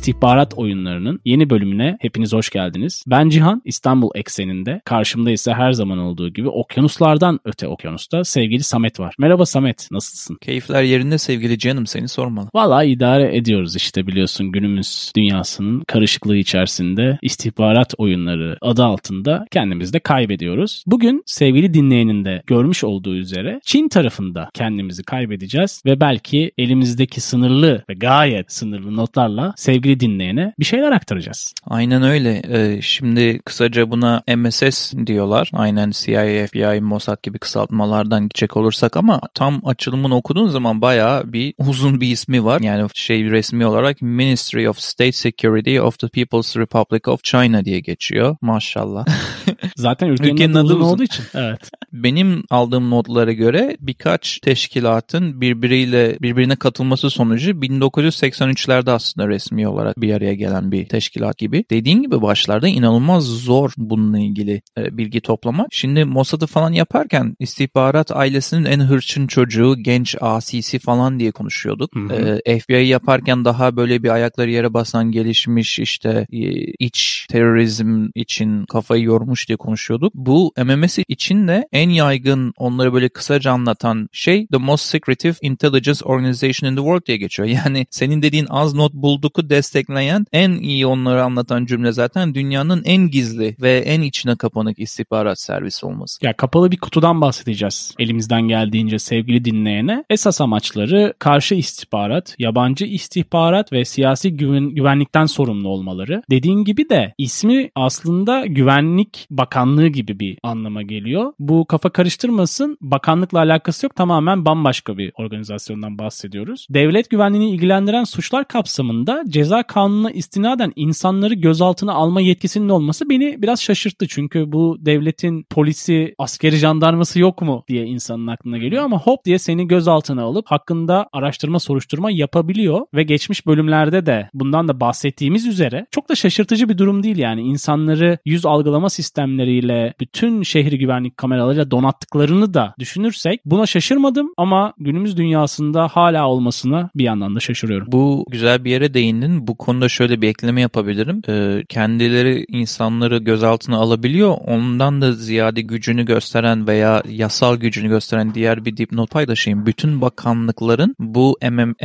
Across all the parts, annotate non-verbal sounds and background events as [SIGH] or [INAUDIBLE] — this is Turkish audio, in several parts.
istihbarat oyunlarının yeni bölümüne hepiniz hoş geldiniz. Ben Cihan, İstanbul ekseninde. Karşımda ise her zaman olduğu gibi okyanuslardan öte okyanusta sevgili Samet var. Merhaba Samet, nasılsın? Keyifler yerinde sevgili canım seni sormalı. Valla idare ediyoruz işte biliyorsun günümüz dünyasının karışıklığı içerisinde istihbarat oyunları adı altında kendimizi de kaybediyoruz. Bugün sevgili dinleyenin de görmüş olduğu üzere Çin tarafında kendimizi kaybedeceğiz ve belki elimizdeki sınırlı ve gayet sınırlı notlarla sevgili dinleyene bir şeyler aktaracağız. Aynen öyle. Ee, şimdi kısaca buna MSS diyorlar. Aynen CIA, FBI, Mossad gibi kısaltmalardan gidecek olursak ama tam açılımını okuduğun zaman bayağı bir uzun bir ismi var. Yani şey resmi olarak Ministry of State Security of the People's Republic of China diye geçiyor. Maşallah. [LAUGHS] Zaten ülkenin, Ülkenin adı adı uzun. olduğu için. Evet. Benim aldığım notlara göre birkaç teşkilatın birbiriyle birbirine katılması sonucu 1983'lerde aslında resmi olarak bir araya gelen bir teşkilat gibi. Dediğin gibi başlarda inanılmaz zor bununla ilgili e, bilgi toplamak. Şimdi Mossad'ı falan yaparken istihbarat ailesinin en hırçın çocuğu, genç asisi falan diye konuşuyorduk. Hı hı. E, FBI yaparken daha böyle bir ayakları yere basan gelişmiş işte e, iç terörizm için kafayı yormuş diye konuşuyorduk. Bu MMS için de en yaygın onları böyle kısaca anlatan şey The Most Secretive Intelligence Organization in the World diye geçiyor. [LAUGHS] Yani senin dediğin az not bulduk'u destekleyen en iyi onları anlatan cümle zaten dünyanın en gizli ve en içine kapanık istihbarat servisi olması. Ya kapalı bir kutudan bahsedeceğiz elimizden geldiğince sevgili dinleyene. Esas amaçları karşı istihbarat, yabancı istihbarat ve siyasi güven, güvenlikten sorumlu olmaları. Dediğin gibi de ismi aslında Güvenlik Bakanlığı gibi bir anlama geliyor. Bu kafa karıştırmasın. Bakanlıkla alakası yok. Tamamen bambaşka bir organizasyondan bahsediyoruz. Devlet güvenliğini ilgilendiren suçlar kapsamında ceza kanununa istinaden insanları gözaltına alma yetkisinin olması beni biraz şaşırttı. Çünkü bu devletin polisi, askeri jandarması yok mu diye insanın aklına geliyor. Ama hop diye seni gözaltına alıp hakkında araştırma soruşturma yapabiliyor. Ve geçmiş bölümlerde de bundan da bahsettiğimiz üzere çok da şaşırtıcı bir durum değil yani. İnsanları yüz algılama sistemleriyle bütün şehri güvenlik kameralarıyla donattıklarını da düşünürsek buna şaşırmadım ama günümüz dünyasında hala olmasına bir yandan da şaşırıyorum. Bu güzel bir yere değindin. Bu konuda şöyle bir ekleme yapabilirim. Ee, kendileri insanları gözaltına alabiliyor. Ondan da ziyade gücünü gösteren veya yasal gücünü gösteren diğer bir dipnot paylaşayım. Bütün bakanlıkların bu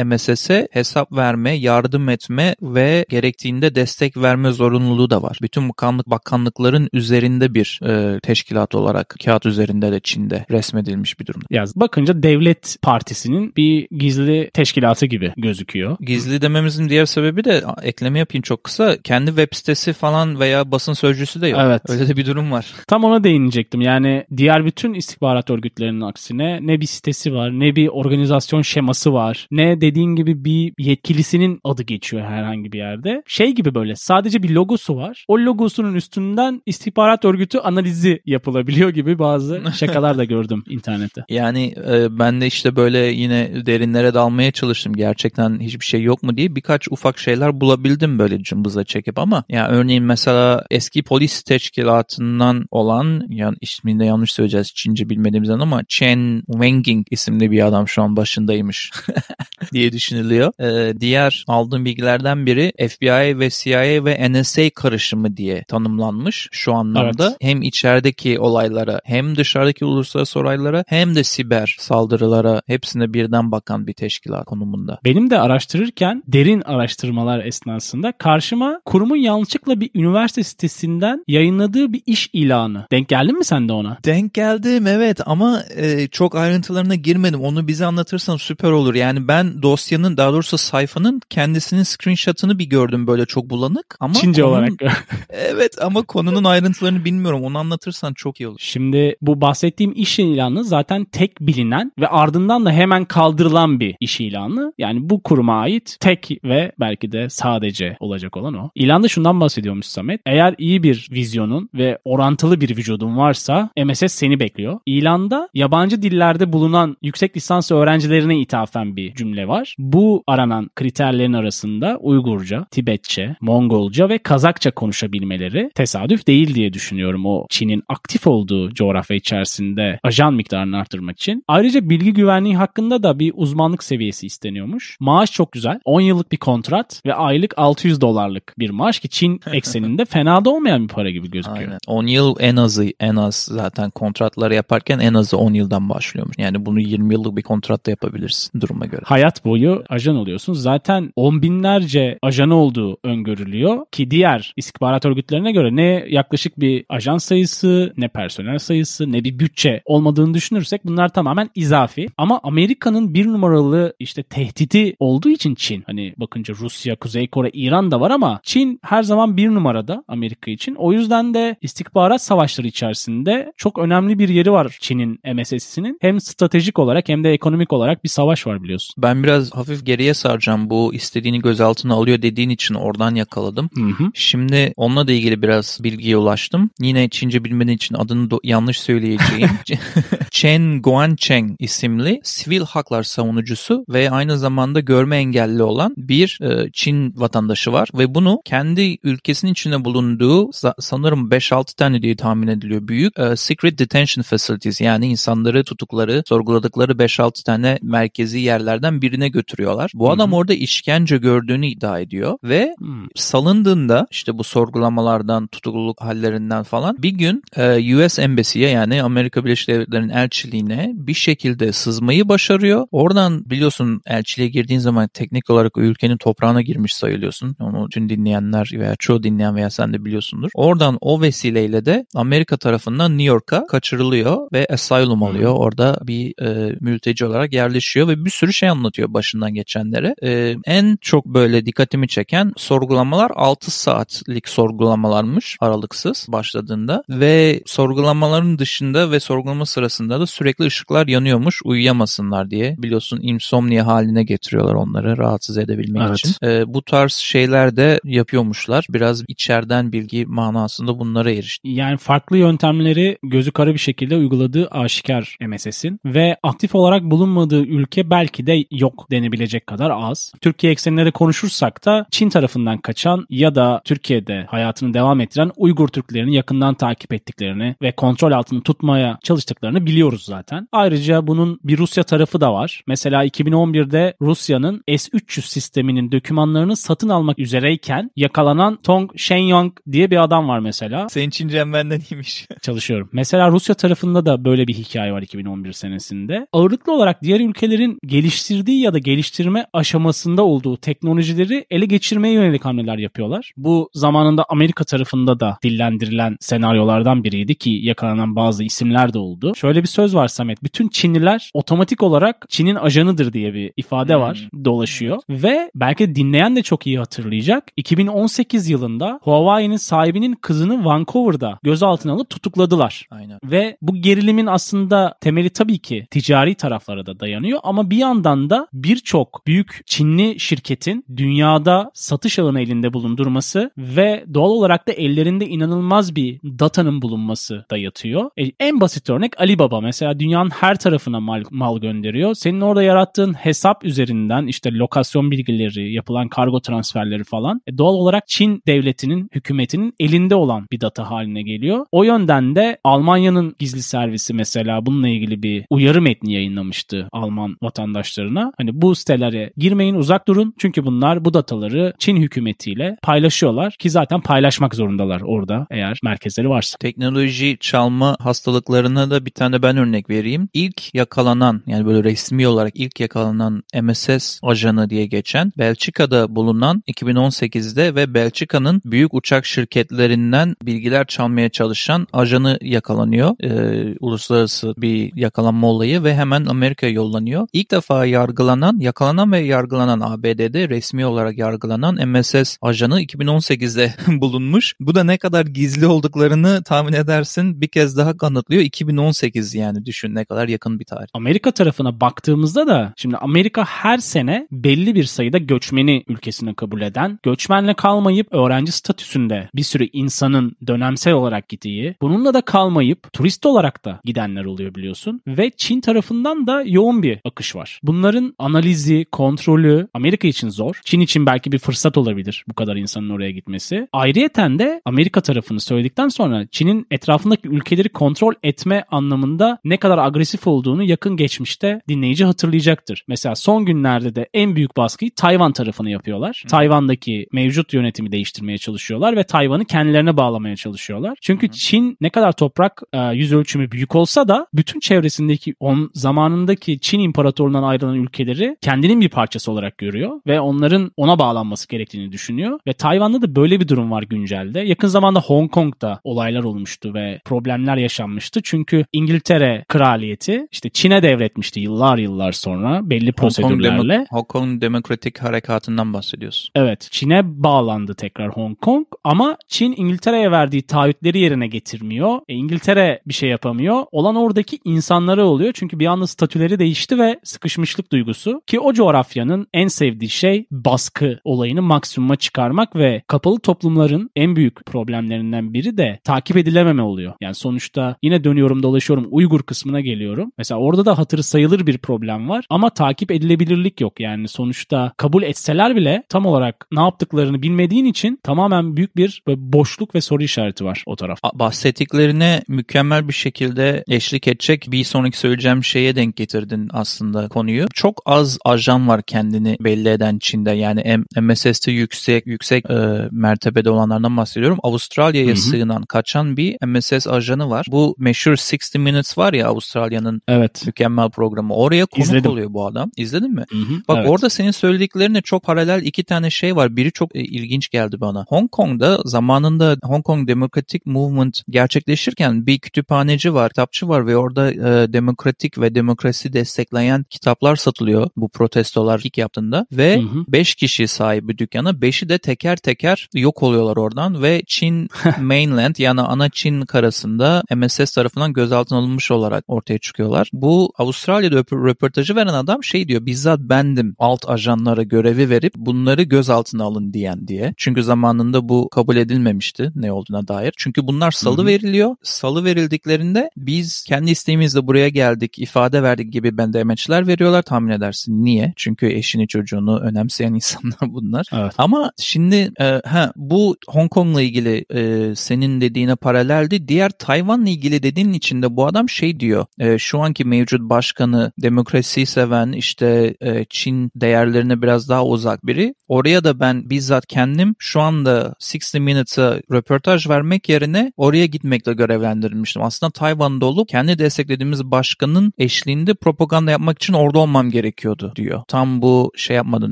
MSS'e hesap verme, yardım etme ve gerektiğinde destek verme zorunluluğu da var. Bütün bakanlık bakanlıkların üzerinde bir e, teşkilat olarak kağıt üzerinde de Çin'de resmedilmiş bir durumda. Ya bakınca devlet partisinin bir gizli teşkilatı gibi gözüküyor. Gizli dememizin diğer sebebi de ekleme yapayım çok kısa. Kendi web sitesi falan veya basın sözcüsü de yok. Evet. Öyle de bir durum var. Tam ona değinecektim. Yani diğer bütün istihbarat örgütlerinin aksine ne bir sitesi var, ne bir organizasyon şeması var, ne dediğin gibi bir yetkilisinin adı geçiyor herhangi bir yerde. Şey gibi böyle sadece bir logosu var. O logosunun üstünden istihbarat örgütü analizi yapılabiliyor gibi bazı [LAUGHS] şakalar da gördüm internette. Yani e, ben de işte böyle yine derinlere dalmaya çalıştım. Gerçekten hiçbir şey yok mu diye birkaç ufak şeyler bulabildim böyle cımbıza çekip ama ya örneğin mesela eski polis teşkilatından olan yani ismini de yanlış söyleyeceğiz Çince bilmediğimizden ama Chen Wenging isimli bir adam şu an başındaymış [LAUGHS] diye düşünülüyor. E, diğer aldığım bilgilerden biri FBI ve CIA ve NSA karışımı diye tanımlanmış şu anlamda. Evet. Hem içerideki olaylara hem dışarıdaki uluslararası olaylara hem de siber saldırılara hepsine birden bakan bir teşkilat konumunda. Benim de araştırırken derin araştırmalar esnasında karşıma kurumun yanlışlıkla bir üniversite sitesinden yayınladığı bir iş ilanı. Denk geldin mi sen de ona? Denk geldim evet ama e, çok ayrıntılarına girmedim. Onu bize anlatırsan süper olur. Yani ben dosyanın daha doğrusu sayfanın kendisinin screenshot'ını bir gördüm böyle çok bulanık. Ama Çince konunun- olarak. [LAUGHS] Evet ama konunun ayrıntılarını bilmiyorum. Onu anlatırsan çok iyi olur. Şimdi bu bahsettiğim iş ilanı zaten tek bilinen ve ardından da hemen kaldırılan bir iş ilanı. Yani bu kuruma ait tek ve belki de sadece olacak olan o. İlanda şundan bahsediyormuş Samet. Eğer iyi bir vizyonun ve orantılı bir vücudun varsa MSS seni bekliyor. İlanda yabancı dillerde bulunan yüksek lisans öğrencilerine ithafen bir cümle var. Bu aranan kriterlerin arasında Uygurca, Tibetçe, Mongolca ve Kazakça konuşabilmeleri tesadüf değil diye düşünüyorum o Çin'in aktif olduğu coğrafya içerisinde ajan miktarını arttırmak için. Ayrıca bilgi güvenliği hakkında da bir uzmanlık seviyesi isteniyormuş. Maaş çok güzel. 10 yıllık bir kontrat ve aylık 600 dolarlık bir maaş ki Çin [LAUGHS] ekseninde fena da olmayan bir para gibi gözüküyor. Aynen. 10 yıl en azı en az zaten kontratları yaparken en azı 10 yıldan başlıyormuş. Yani bunu 20 yıllık bir kontratta yapabilirsin duruma göre. Hayat boyu ajan oluyorsun. Zaten on binlerce ajan olduğu öngörülüyor ki diğer istihbarat örgütlerine göre ne yaklaşık bir ajan sayısı, ne personel sayısı, ne bir bütçe olmadığını düşünürsek bunlar tamamen izafi. Ama Amerika'nın bir numaralı işte tehdidi olduğu için Çin. Hani bakınca Rusya, Kuzey Kore, İran da var ama Çin her zaman bir numarada Amerika için. O yüzden de istihbarat savaşları içerisinde çok önemli bir yeri var Çin'in MSS'inin. Hem stratejik olarak hem de ekonomik olarak bir savaş var biliyorsun. Ben biraz hafif geriye saracağım. Bu istediğini gözaltına alıyor dediğin için oradan yakaladım. Hı hı. Şimdi onunla da ilgili biraz bilgiye ulaştım. Yine Çince bilmediğin için adını yanlış söyleyeceğim. [LAUGHS] Chen Guancheng isimli sivil haklar savunucusu ve aynı zamanda görme engelli olan bir e, Çin vatandaşı var ve bunu kendi ülkesinin içinde bulunduğu sanırım 5-6 tane diye tahmin ediliyor büyük e, secret detention facilities yani insanları tutukları sorguladıkları 5-6 tane merkezi yerlerden birine götürüyorlar. Bu adam Hı-hı. orada işkence gördüğünü iddia ediyor ve Hı-hı. salındığında işte bu sorgulamalardan tutukluluk hallerinden falan bir gün e, US Embassy'ye yani Amerika Birleşik Devletleri'nin elçiliğine bir şekilde sızmayı başarıyor. Oradan biliyorsun elçiliğe girdiğin zaman teknik olarak o ülkenin toprağına girmiş sayılıyorsun. Onu tüm dinleyenler veya çoğu dinleyen veya sen de biliyorsundur. Oradan o vesileyle de Amerika tarafından New York'a kaçırılıyor ve asylum alıyor. Orada bir e, mülteci olarak yerleşiyor ve bir sürü şey anlatıyor başından geçenlere. E, en çok böyle dikkatimi çeken sorgulamalar 6 saatlik sorgulamalarmış aralıksız başladığında ve sorgulamaların dışında ve sorgulama sırasında da sürekli ışıklar yanıyormuş uyuyamasınlar diye. Biliyorsun insomnia haline getiriyorlar onları rahatsız edebilmek evet. için. E, bu tarz şeyler de yapıyormuşlar. Biraz içeriden bilgi manasında bunlara erişti. Yani farklı yöntemleri gözü kara bir şekilde uyguladığı aşikar MSS'in ve aktif olarak bulunmadığı ülke belki de yok denebilecek kadar az. Türkiye ekseninde de konuşursak da Çin tarafından kaçan ya da Türkiye'de hayatını devam ettiren Uygur Türklerini yakından takip ettiklerini ve kontrol altında tutmaya çalıştıklarını biliyoruz zaten. Ayrıca bunun bir Rusya tarafı da var. Mesela 2011'de Rusya'nın S-300 sisteminin dokümanlarını satın almak üzereyken yakalanan Tong Shenyang diye bir adam var mesela. Senin Çincen benden iyiymiş. [LAUGHS] Çalışıyorum. Mesela Rusya tarafında da böyle bir hikaye var 2011 senesinde. Ağırlıklı olarak diğer ülkelerin geliştirdiği ya da geliştirme aşamasında olduğu teknolojileri ele geçirmeye yönelik hamleler yapıyorlar. Bu zamanında Amerika tarafında da dillendirilen senaryolardan biriydi ki yakalanan bazı isimler de oldu. Şöyle bir söz var Samet. Bütün Çinliler otomatik olarak Çin'in ajanıdır diye bir ifade hmm. var. Dolaşıyor. Ve belki dinleyen de çok iyi hatırlayacak. 2018 yılında Huawei'nin sahibinin kızını Vancouver'da gözaltına alıp tutukladılar. Aynen. Ve bu gerilimin aslında temeli tabii ki ticari taraflara da dayanıyor ama bir yandan da birçok büyük Çinli şirketin dünyada satış alanı elinde bulundurması ve doğal olarak da ellerinde inanılmaz bir datanın bulunması da yatıyor. E, en basit örnek Alibaba mesela dünyanın her tarafına mal, mal gönderiyor. Senin orada yarattığın hesap üzerinden işte lokasyon bilgileri, yapılan kargo transferleri falan e, doğal olarak Çin devletinin, hükümetinin elinde olan bir data haline geliyor. O yönden de Almanya'nın gizli servisi mesela bununla ilgili bir uyarı metni yayınlamıştı Alman vatandaşlarına. Hani bu sitelere girmeyin, uzak durun. Çünkü bunlar bu dataları Çin hükümetiyle paylaşıyorlar ki zaten paylaşmak zorundalar orada eğer merkezleri varsa. Teknoloji çalma hastalıklarına da bir tane ben örnek vereyim. İlk yakalanan yani böyle resmi olarak ilk yakalanan MSS ajanı diye geçen Belçika'da bulunan 2018'de ve Belçika'nın büyük uçak şirketlerinden bilgiler çalmaya çalışan ajanı yakalanıyor. Ee, uluslararası bir yakalanma olayı ve hemen Amerika'ya yollanıyor. İlk defa yargılanan, yakalanan ve yargılanan ABD'de resmi olarak yargılanan MSS ajanı 2018'de [LAUGHS] bulunmuş. Bu da ne kadar gizli olduklarını tahmin edersin bir kez daha kanıtlıyor. 2018 yani düşün ne kadar yakın bir tarih. Amerika tarafına baktığımızda da şimdi Amerika her sene belli bir sayıda göçmeni ülkesine kabul eden, göçmenle kalmayıp öğrenci statüsünde bir sürü insanın dönemsel olarak gittiği, bununla da kalmayıp turist olarak da gidenler oluyor biliyorsun ve Çin tarafından da yoğun bir akış var. Bunların analizi, kontrolü Amerika için zor. Çin için belki bir fırsat olabilir bu kadar insanın oraya gitmesi. Ayrıyeten de Amerika tarafını söyledikten sonra Çin'in etrafındaki ülkeleri kontrol etme anlamında ne kadar agresif olduğunu yakın geçmişte dinleyici hatırlayacaktır. Mesela son günlerde de en büyük baskıyı Tayvan tarafını yapıyorlar. Hı. Tayvan'daki mevcut yönetimi değiştirmeye çalışıyorlar ve Tayvan'ı kendilerine bağlamaya çalışıyorlar. Çünkü Hı. Çin ne kadar toprak e, yüz ölçümü büyük olsa da bütün çevresindeki on zamanındaki Çin imparatorluğundan ayrılan ülkeleri kendinin bir parçası olarak görüyor ve onların ona bağlanması gerektiğini düşünüyor ve Tayvan'da da böyle bir durum var güncelde. Yakın zamanda Hong Kong'da olaylar olmuştu ve problemler yaşanmıştı. Çünkü İngiltere kraliyeti işte Çin'e devretmişti yıllar yıllar sonra belli prosedürlerle. Hong Kong, Hong Kong Demokratik Harekatı'ndan bahsediyorsun. Evet Çin'e bağlandı tekrar Hong Kong ama Çin İngiltere'ye verdiği taahhütleri yerine getirmiyor. E, İngiltere bir şey yapamıyor. Olan oradaki insanları oluyor. Çünkü bir anda statüleri değişti ve sıkışmışlık duygusu ki o coğrafyanın en sevdiği şey baskı olayını maksimuma çıkarmak ve kapalı toplumların en büyük problemlerinden biri de takip edilememe oluyor. Yani sonuçta yine dönüyorum dolaşıyorum Uygur kısmına geliyorum. Mesela orada da hatırı sayılır bir problem var ama takip edilebilirlik yok. Yani sonuçta kabul etseler bile tam olarak ne yaptıklarını bilmediğin için tamamen büyük bir boşluk ve soru işareti var o tarafta. Bahsettiklerine mükemmel bir şekilde eşlik edecek bir sonraki söyleyeceğim şeye denk getirdin aslında konuyu. Çok az ajan var kendini belli eden Çin'de. Yani MSS'te yüksek yüksek e, mertebede olanlardan bahsediyorum. Avustralya'ya sığınan, kaçan bir MSS ajanı var. Bu meşhur 60 Minutes var ya Avustralya'nın evet. mükemmel programı. Oraya konuk İzledim. oluyor bu adam. İzledin mi? Hı hı, Bak evet. orada senin söylediklerine çok paralel iki tane şey var. Biri çok e, ilginç geldi bana. Hong Kong'da zamanında Hong Kong Democratic Movement gerçekleşirken bir kütüphaneci var, kitapçı var ve orada e, demokratik ve demokrasi destekleyen kitaplar satılıyor bu protestolar ilk yaptığında ve 5 kişi sahibi dükkana 5'i de teker teker yok oluyorlar oradan ve Çin [LAUGHS] mainland yani ana Çin karasında MSS tarafından gözaltına alınmış olarak ortaya çıkıyorlar. Bu Avustralya'da röportajı veren adam şey diyor bizzat bendim alt ajanlara görevi verip bunları gözaltına alın diyen diye. Çünkü zamanında bu kabul edilmemişti ne olduğuna dair. Çünkü bunlar salı Hı-hı. veriliyor. Salı verildiklerinde biz kendi isteğimizle buraya geldik, ifade verdik gibi bendemeçler veriyorlar tahmin edersin. Niye? Çünkü eşini çocuğunu önemseyen [LAUGHS] insanlar bunlar. Evet. Ama şimdi e, ha bu Hong Kong'la ilgili e, senin dediğine paraleldi. Diğer Tayvan'la ilgili dediğin içinde bu adam şey diyor. E, şu anki mevcut başkanı demokrasiyi seven işte e, Çin değerlerine biraz daha uzak biri. Oraya da ben bizzat kendim şu anda 60 Minutes'a röportaj vermek yerine oraya gitmekle görevlendirilmiştim. Aslında Tayvan'da olup kendi desteklediğimiz başkanın eşliğinde propaganda yapmak için orada olmam gerekiyordu diyor. Tam bu şey yapmadan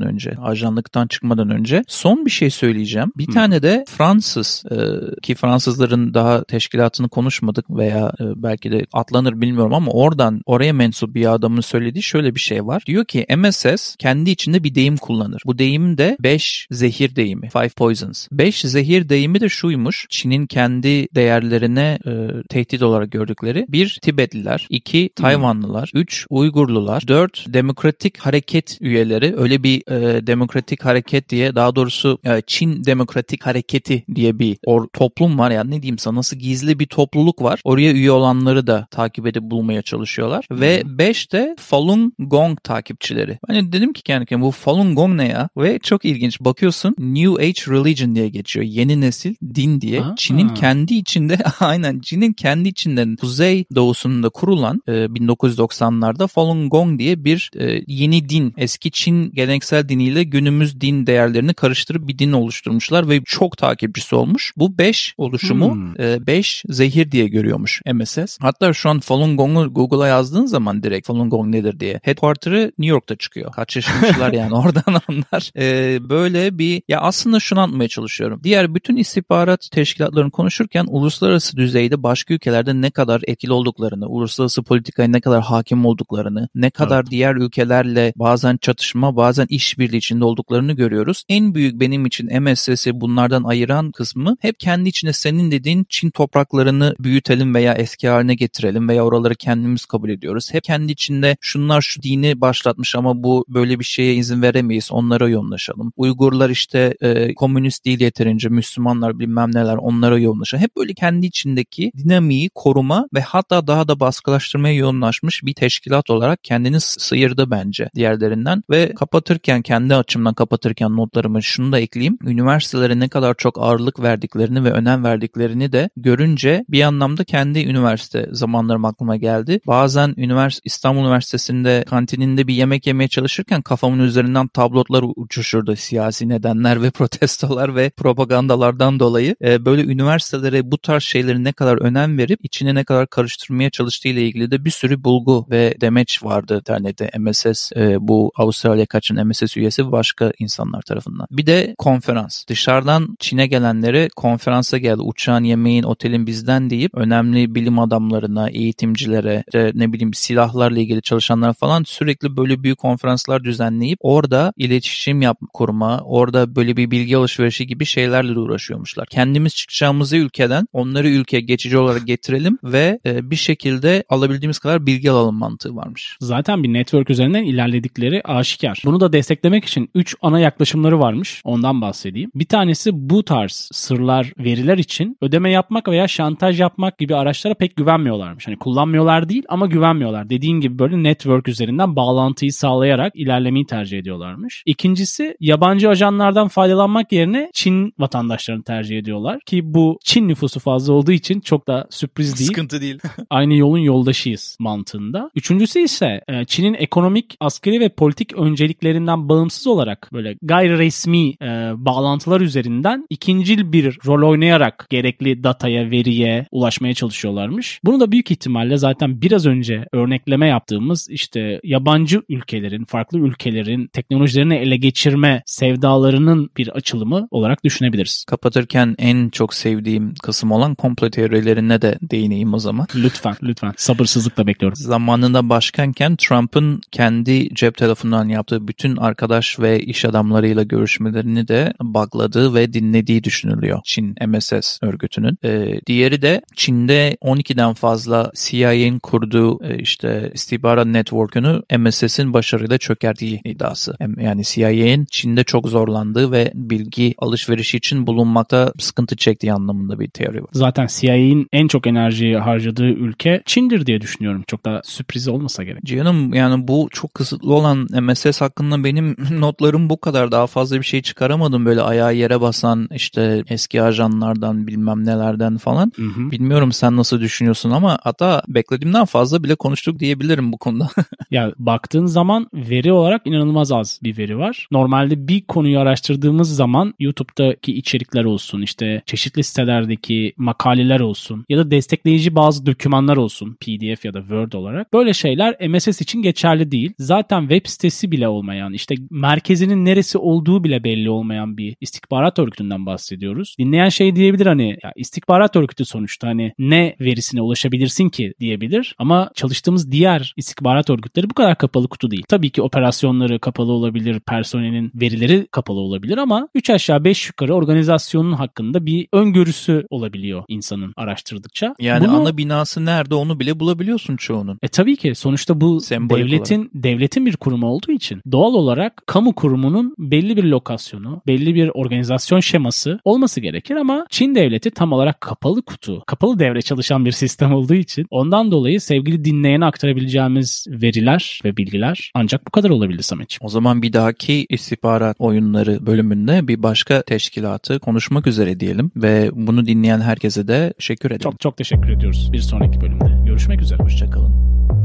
önce, ajanlıktan çıkmadan önce. Son bir şey söyleyeceğim. Bir Hı. tane de Fransız e, ki Fransızların daha teşkilatını konuşmadık veya e, belki de atlanır bilmiyorum ama oradan oraya mensup bir adamın söylediği şöyle bir şey var. Diyor ki MSS kendi içinde bir deyim kullanır. Bu deyim de 5 zehir deyimi. Five Poisons. 5 zehir deyimi de şuymuş. Çin'in kendi değerlerine e, tehdit olarak gördükleri. Bir Tibetliler. iki Tayvanlılar. Üç Uygurlular. Dört Demokratik Hareket üyeleri. Öyle bir e, demokratik hareket diye daha doğrusu e, Çin Demokratik Hareketi diye bir or, toplum var ya ne diyeyim sana nasıl gizli bir topluluk var. Oraya üye olanları da takip edip bulmaya çalışıyorlar. Hmm. Ve 5 de Falun Gong takipçileri. Hani dedim ki kendi kendime bu Falun Gong ne ya? Ve çok ilginç bakıyorsun New Age Religion diye geçiyor. Yeni nesil din diye. Çin'in kendi içinde [LAUGHS] aynen Çin'in kendi içinden kuzey doğusunda kurulan e, 1990'larda Falun Gong diye bir e, yeni din. Eski Çin geleneksel diniyle günümüz din değerlerini karıştırıp bir din oluşturmuşlar ve çok takipçisi olmuş. Bu 5 oluşumu 5 hmm. e, zehir diye görüyormuş MSS. Hatta şu an Falun Gong'u Google'a yazdığın zaman direkt Falun Gong nedir diye. Headquarter'ı New York'ta çıkıyor. Kaç yaşındalar [LAUGHS] yani oradan onlar. E, böyle bir ya aslında şunu anlatmaya çalışıyorum. Diğer bütün istihbarat teşkilatlarını konuşurken uluslararası düzeyde başka ülkelerde ne kadar etkili olduklarını, uluslararası politikaya ne kadar hakim olduklarını, ne kadar evet. diğer ülkelerle bazen çatışma, bazen işbirliği içinde olduklarını görüyoruz. En büyük benim için MSS'i bunlardan ayıran kısmı hep kendi içinde senin dediğin Çin topraklarını büyütelim veya eski haline getirelim veya oraları kendimiz kabul ediyoruz. Hep kendi içinde şunlar şu dini başlatmış ama bu böyle bir şeye izin veremeyiz. Onlara yoğunlaşalım. Uygurlar işte e, komünist değil yeterince Müslümanlar bilmem neler onlara yoğunlaşalım. Hep böyle kendi içindeki dinamiği koruma ve hatta daha da baskılaştırmaya yoğunlaşmış bir teşkilat olarak kendini sıyırdı bence diğerlerinden ve kapatırken kendi açımdan kapatırken notlarımı şunu da ekleyeyim. Üniversitelere ne kadar çok ağırlık verdiklerini ve önem verdiklerini de görünce bir anlamda kendi üniversite zamanlarım aklıma geldi. Bazen üniversite İstanbul Üniversitesi'nde kantininde bir yemek yemeye çalışırken kafamın üzerinden tablotlar uçuşurdu siyasi nedenler ve [LAUGHS] protestolar ve propagandalardan dolayı. E, böyle üniversitelere bu tarz şeyleri ne kadar önem verip içine ne kadar karıştırmaya çalıştığı ile ilgili de bir sürü bulgu ve demeç vardı internette MSS e, bu Avustralya kaçın MSS üyesi başka insanlar tarafından. Bir de konferans. Dışarıdan Çin'e gelenlere konferansa geldi. Uçağın, yemeğin, otelin bizden deyip önemli bilim adamlarına, eğitimcilere, işte ne bileyim silahlarla ilgili çalışanlara falan sürekli böyle büyük konferanslar düzenleyip orada iletişim yap kurma, orada böyle bir bilgi alışverişi gibi şeylerle uğraşıyormuşlar. Kendimiz çıkacağımızı ülkeden onları ülkeye geçici olarak getirelim ve e, bir şekilde alabildiğimiz kadar bilgi alalım mantığı varmış. Zaten bir network üzerinden ilerledikleri aşikar. Bunu da desteklemek için 3 ana yaklaşımları varmış. Ondan bahsedeyim. Bir tanesi bu tarz sırlar, veriler için ödeme yapmak veya şantaj yapmak gibi araçlara pek güvenmiyorlarmış. Hani kullanmıyorlar değil ama güvenmiyorlar. Dediğin gibi böyle network üzerinden bağlantıyı sağlayarak ilerlemeyi tercih ediyorlarmış. İkincisi yabancı ajanlardan faydalanmak yerine Çin vatandaşlarını tercih ediyorlar ki bu Çin nüfusu fazla olduğu için çok da sürpriz değil. Sıkıntı değil. [LAUGHS] Aynı yolun yoldaşıyız mantığında. Üçüncüsü ise e, Çin'in ekonomik, askeri ve politik önceliklerinden bağımsız olarak böyle gayri resmi e, bağlantılar üzerinden ikincil bir rol oynayarak gerekli dataya, veriye ulaşmaya çalışıyorlarmış. Bunu da büyük ihtimalle zaten biraz önce örnekleme yaptığımız işte yabancı ülkelerin, farklı ülkelerin teknolojilerini ele geçirme sevdalarının bir açılımı olarak düşünebiliriz. Kapatırken en çok sevdiğim kısım olan komplo teorilerine de değineyim o zaman. Lütfen, lütfen. Sabırsızlıkla bekliyorum. Zamanında başkanken Trump'ın kendi cep telefonundan yaptığı bütün arkadaş ve iş adamlarıyla görüşmelerini de bugladığı ve dinlediği düşünülüyor Çin MSS örgütünün. Ee, diğeri de Çin'de 12'den fazla CIA'nin kurduğu e, işte istihbarat network'ünü MSS'in başarıyla çökerttiği iddiası. Yani CIA'nin Çin'de çok zorlandığı ve bilgi alışverişi için bulunmakta sıkıntı çektiği anlamında bir teori var. Zaten CIA'nin en çok enerjiyi harcadığı ülke Çin'dir diye düşünüyorum. Çok da sürpriz olmasa gerek. Cihan'ım yani bu çok kısıtlı olan MSS hakkında benim [LAUGHS] notlarım bu kadar. Daha fazla bir şey çıkaramadım. Böyle ayağı yere basan işte eski ajanlardan bilmem nelerden falan. Hı hı. Bilmiyorum sen nasıl düşünüyorsun ama hatta beklediğimden fazla bile konuştuk diyebilirim bu konuda. [LAUGHS] ya baktığın zaman veri olarak inanılmaz az bir veri var. Normalde bir konuyu araştırdığımız zaman YouTube'daki içerikler olsun işte çeşitli sitelerdeki makaleler olsun ya da destekleyici bazı dokümanlar olsun PDF ya da Word olarak böyle şeyler MSS için geçerli değil. Zaten web sitesi bile olmayan işte merkezinin neresi olduğu bile belli olmayan bir istihbarat örgütünden bahsediyoruz. Dinleyen şey diyebilir hani ya istihbarat örgütü sonuçta hani ne verisine ulaşabilirsin ki diyebilir ama çalıştığımız diğer istihbarat örgütleri bu kadar kapalı kutu değil. Tabii ki operasyonları kapalı olabilir, personelin verileri kapalı olabilir ama 3 aşağı 5 yukarı organizasyonun hakkında bir öngörüsü olabiliyor insanın araştırdıkça. Yani Bunu, ana binası nerede onu bile bulabiliyorsun çoğunun. E tabii ki sonuçta bu Sembolik devletin olarak. devletin bir kurumu olduğu için doğal olarak kamu kurumunun belli bir lokasyonu, belli bir organizasyon şeması olması gerekir ama Çin devleti tam olarak kapalı kutu, kapalı devre çalışan bir sistem olduğu için ondan dolayı sevgili dinleyene aktarabileceğimiz veriler ve bilgiler ancak bu kadar olabildi Sametciğim. O zaman bir dahaki istihbarat oyunları bölümünde bir başka teşkilatı konuşmak üzere diyelim ve bunu dinleyen herkese de teşekkür ederim. Çok çok teşekkür ediyoruz. Bir sonraki bölümde görüşmek üzere. Hoşçakalın.